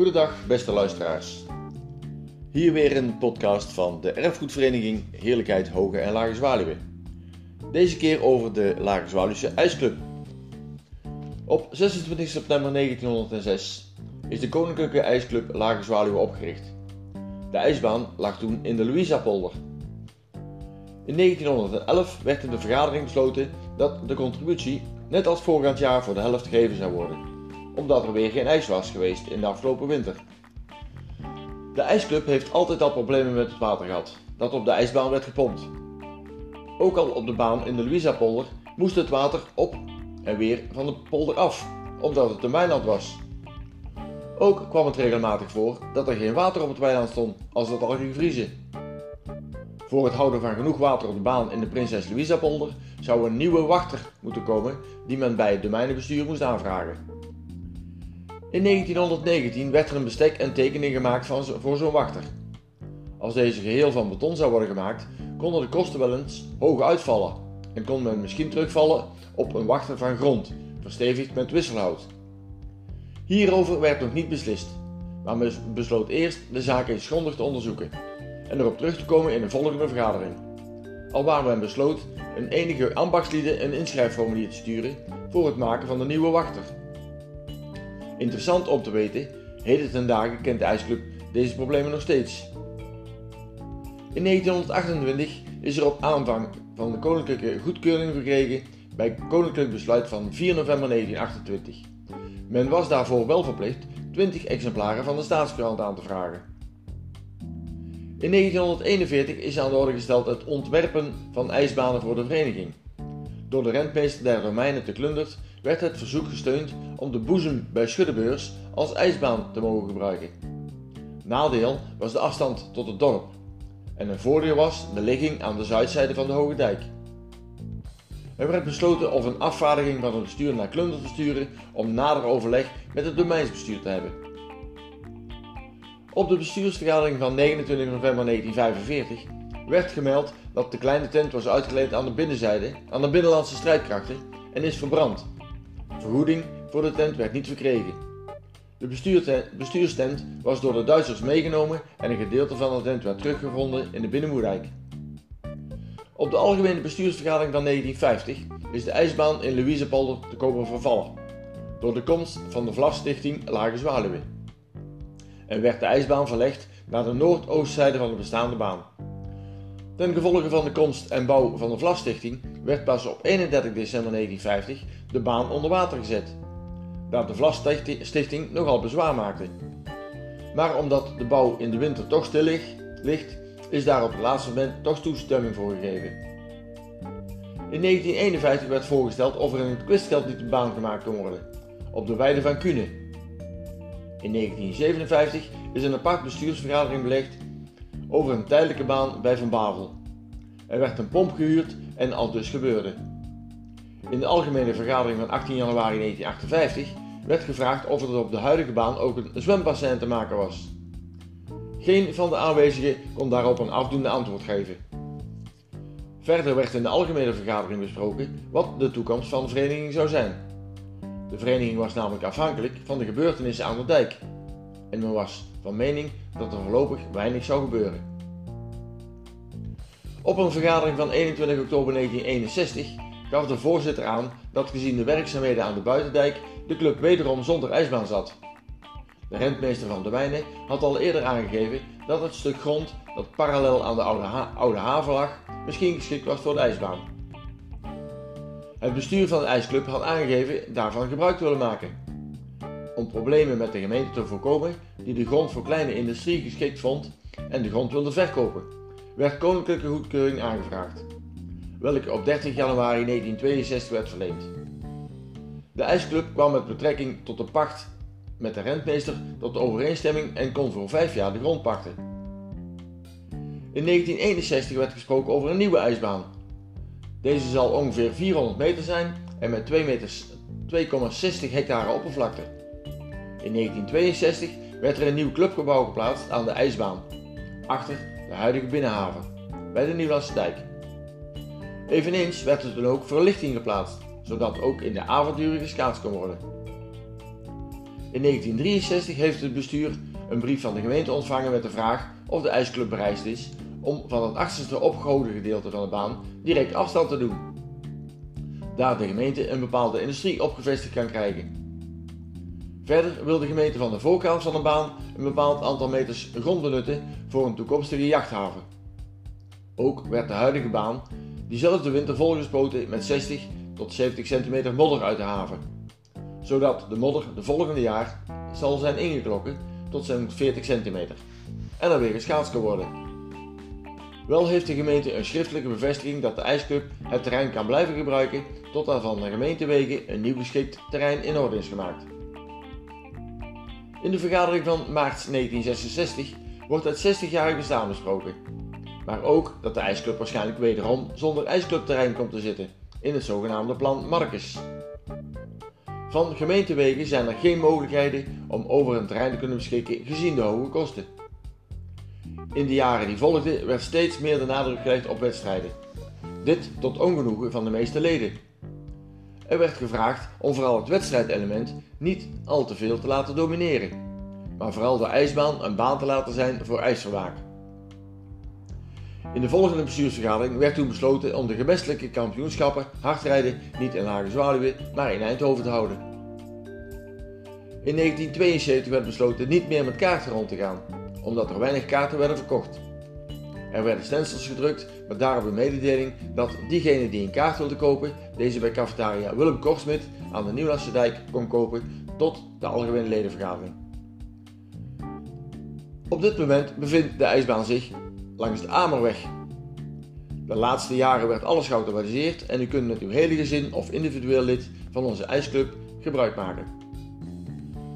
Goedendag, beste luisteraars. Hier weer een podcast van de erfgoedvereniging Heerlijkheid Hoge en Lage Zwaluwe. Deze keer over de Lage Zwaluwse IJsclub. Op 26 september 1906 is de Koninklijke IJsclub Lage Zwaluwe opgericht. De ijsbaan lag toen in de Louisa-polder. In 1911 werd in de vergadering besloten dat de contributie net als voorgaand jaar voor de helft gegeven zou worden, omdat er weer geen ijs was geweest in de afgelopen winter. De ijsclub heeft altijd al problemen met het water gehad, dat op de ijsbaan werd gepompt. Ook al op de baan in de Louisa-polder moest het water op en weer van de polder af, omdat het een weiland was. Ook kwam het regelmatig voor dat er geen water op het weiland stond als het al ging vriezen. Voor het houden van genoeg water op de baan in de Prinses Louisa polder zou een nieuwe wachter moeten komen die men bij het domeinenbestuur moest aanvragen. In 1919 werd er een bestek en tekening gemaakt van voor zo'n wachter. Als deze geheel van beton zou worden gemaakt, konden de kosten wel eens hoog uitvallen en kon men misschien terugvallen op een wachter van grond, verstevigd met wisselhout. Hierover werd nog niet beslist, maar men besloot eerst de zaak eens grondig te onderzoeken en erop terug te komen in de volgende vergadering. Al waar men besloot een enige ambachtslieden een inschrijfformulier te sturen voor het maken van de nieuwe wachter. Interessant om te weten, heden ten dagen kent de ijsclub deze problemen nog steeds. In 1928 is er op aanvang van de koninklijke goedkeuring verkregen bij koninklijk besluit van 4 november 1928. Men was daarvoor wel verplicht 20 exemplaren van de staatskrant aan te vragen. In 1941 is aan de orde gesteld het ontwerpen van ijsbanen voor de vereniging. Door de rentmeester der Romeinen te Klundert werd het verzoek gesteund om de boezem bij Schuddebeurs als ijsbaan te mogen gebruiken. Nadeel was de afstand tot het dorp en een voordeel was de ligging aan de zuidzijde van de Hoge Dijk. Er werd besloten of een afvaardiging van het bestuur naar Klundert te sturen om nader overleg met het domeinsbestuur te hebben. Op de bestuursvergadering van 29 november 1945 werd gemeld dat de kleine tent was uitgeleend aan de binnenzijde aan de binnenlandse strijdkrachten en is verbrand. Vergoeding voor de tent werd niet verkregen. De bestuurstent was door de Duitsers meegenomen en een gedeelte van de tent werd teruggevonden in de Binnenmoerdijk. Op de algemene bestuursvergadering van 1950 is de ijsbaan in Louisepolder te komen vervallen door de komst van de Vlasstichting Lage Zwaluwe en werd de ijsbaan verlegd naar de noordoostzijde van de bestaande baan. Ten gevolge van de komst en bouw van de Vlasstichting werd pas op 31 december 1950 de baan onder water gezet, daar de Vlasstichting nogal bezwaar maakte. Maar omdat de bouw in de winter toch stil ligt, is daar op het laatste moment toch toestemming voor gegeven. In 1951 werd voorgesteld of er in het een baan gemaakt kon worden, op de weide van Kune, in 1957 is een apart bestuursvergadering belegd over een tijdelijke baan bij Van Bavel. Er werd een pomp gehuurd en al dus gebeurde. In de algemene vergadering van 18 januari 1958 werd gevraagd of er op de huidige baan ook een zwembassin te maken was. Geen van de aanwezigen kon daarop een afdoende antwoord geven. Verder werd in de algemene vergadering besproken wat de toekomst van de vereniging zou zijn. De vereniging was namelijk afhankelijk van de gebeurtenissen aan de dijk. En men was van mening dat er voorlopig weinig zou gebeuren. Op een vergadering van 21 oktober 1961 gaf de voorzitter aan dat gezien de werkzaamheden aan de buitendijk de club wederom zonder ijsbaan zat. De rentmeester van de Wijnen had al eerder aangegeven dat het stuk grond dat parallel aan de oude, oude haven lag misschien geschikt was voor de ijsbaan. Het bestuur van de ijsclub had aangegeven daarvan gebruik te willen maken. Om problemen met de gemeente te voorkomen, die de grond voor kleine industrie geschikt vond en de grond wilde verkopen, werd koninklijke goedkeuring aangevraagd, welke op 30 januari 1962 werd verleend. De ijsclub kwam met betrekking tot de pacht met de rentmeester tot de overeenstemming en kon voor vijf jaar de grond pachten. In 1961 werd gesproken over een nieuwe ijsbaan, deze zal ongeveer 400 meter zijn en met 2,60 hectare oppervlakte. In 1962 werd er een nieuw clubgebouw geplaatst aan de ijsbaan, achter de huidige binnenhaven, bij de Nieuwlandse dijk. Eveneens werd er toen ook verlichting geplaatst, zodat ook in de avonturen geschaatst kon worden. In 1963 heeft het bestuur een brief van de gemeente ontvangen met de vraag of de ijsclub bereid is om van het achterste opgehoogde gedeelte van de baan direct afstand te doen. Daar de gemeente een bepaalde industrie opgevestigd kan krijgen. Verder wil de gemeente van de voorkant van de baan een bepaald aantal meters grond benutten voor een toekomstige jachthaven. Ook werd de huidige baan diezelfde winter volgespoten met 60 tot 70 centimeter modder uit de haven, zodat de modder de volgende jaar zal zijn ingeklokken tot zo'n 40 centimeter en er weer geschaatst kan worden. Wel heeft de gemeente een schriftelijke bevestiging dat de ijsclub het terrein kan blijven gebruiken tot er van de gemeentewegen een nieuw geschikt terrein in orde is gemaakt. In de vergadering van maart 1966 wordt het 60-jarig bestaan besproken. Maar ook dat de ijsclub waarschijnlijk wederom zonder ijsclubterrein komt te zitten in het zogenaamde plan Marcus. Van gemeentewegen zijn er geen mogelijkheden om over een terrein te kunnen beschikken gezien de hoge kosten. In de jaren die volgden werd steeds meer de nadruk gelegd op wedstrijden. Dit tot ongenoegen van de meeste leden. Er werd gevraagd om vooral het wedstrijdelement niet al te veel te laten domineren, maar vooral de ijsbaan een baan te laten zijn voor ijsverwaak. In de volgende bestuursvergadering werd toen besloten om de gewestelijke kampioenschappen hardrijden niet in Lage Zwaluwe, maar in Eindhoven te houden. In 1972 werd besloten niet meer met kaarten rond te gaan, omdat er weinig kaarten werden verkocht. Er werden stencils gedrukt met daarop een mededeling dat diegene die een kaart wilde kopen, deze bij cafetaria Willem Korsmit aan de Nieuwlandse Dijk kon kopen tot de algemene ledenvergadering. Op dit moment bevindt de ijsbaan zich langs de Amerweg. De laatste jaren werd alles geautomatiseerd en u kunt met uw hele gezin of individueel lid van onze ijsclub gebruik maken.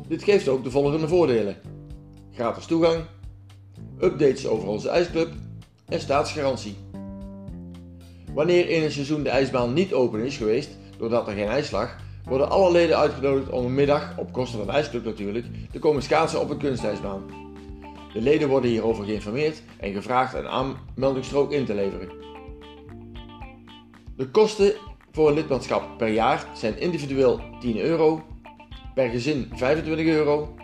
Dit geeft ook de volgende voordelen: gratis toegang, updates over onze ijsclub en staatsgarantie. Wanneer in een seizoen de ijsbaan niet open is geweest, doordat er geen ijs lag, worden alle leden uitgenodigd om een middag, op kosten van de ijsclub natuurlijk, te komen schaatsen op een kunstijsbaan. De leden worden hierover geïnformeerd en gevraagd een aanmeldingsstrook in te leveren. De kosten voor een lidmaatschap per jaar zijn individueel 10 euro, per gezin 25 euro.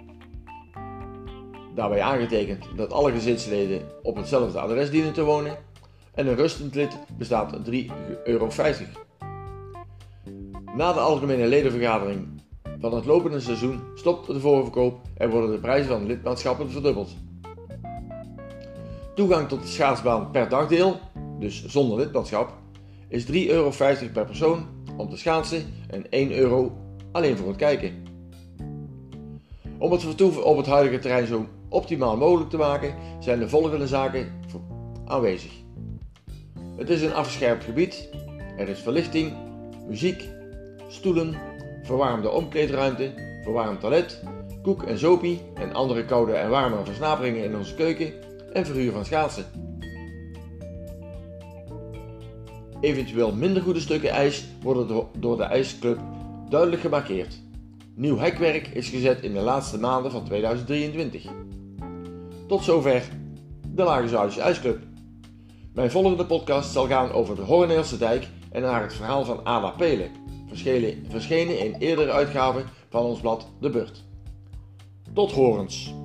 Daarbij aangetekend dat alle gezinsleden op hetzelfde adres dienen te wonen en een rustend lid bestaat 3,50 euro. Na de algemene ledenvergadering van het lopende seizoen stopt de voorverkoop en worden de prijzen van lidmaatschappen verdubbeld. Toegang tot de schaatsbaan per dagdeel, dus zonder lidmaatschap, is 3,50 euro per persoon om te schaatsen en 1 euro alleen voor het kijken. Om het vertoeven op het huidige terrein zo optimaal mogelijk te maken, zijn de volgende zaken aanwezig. Het is een afgescherpt gebied, er is verlichting, muziek, stoelen, verwarmde omkleedruimte, verwarmd toilet, koek en zopie en andere koude en warme versnaperingen in onze keuken en verhuur van schaatsen. Eventueel minder goede stukken ijs worden door de ijsclub duidelijk gemarkeerd. Nieuw hekwerk is gezet in de laatste maanden van 2023. Tot zover de Lage Zuidse IJsclub. Mijn volgende podcast zal gaan over de Horneelse dijk en naar het verhaal van Ada Pelen, verschenen in eerdere uitgaven van ons blad De Burt. Tot horens!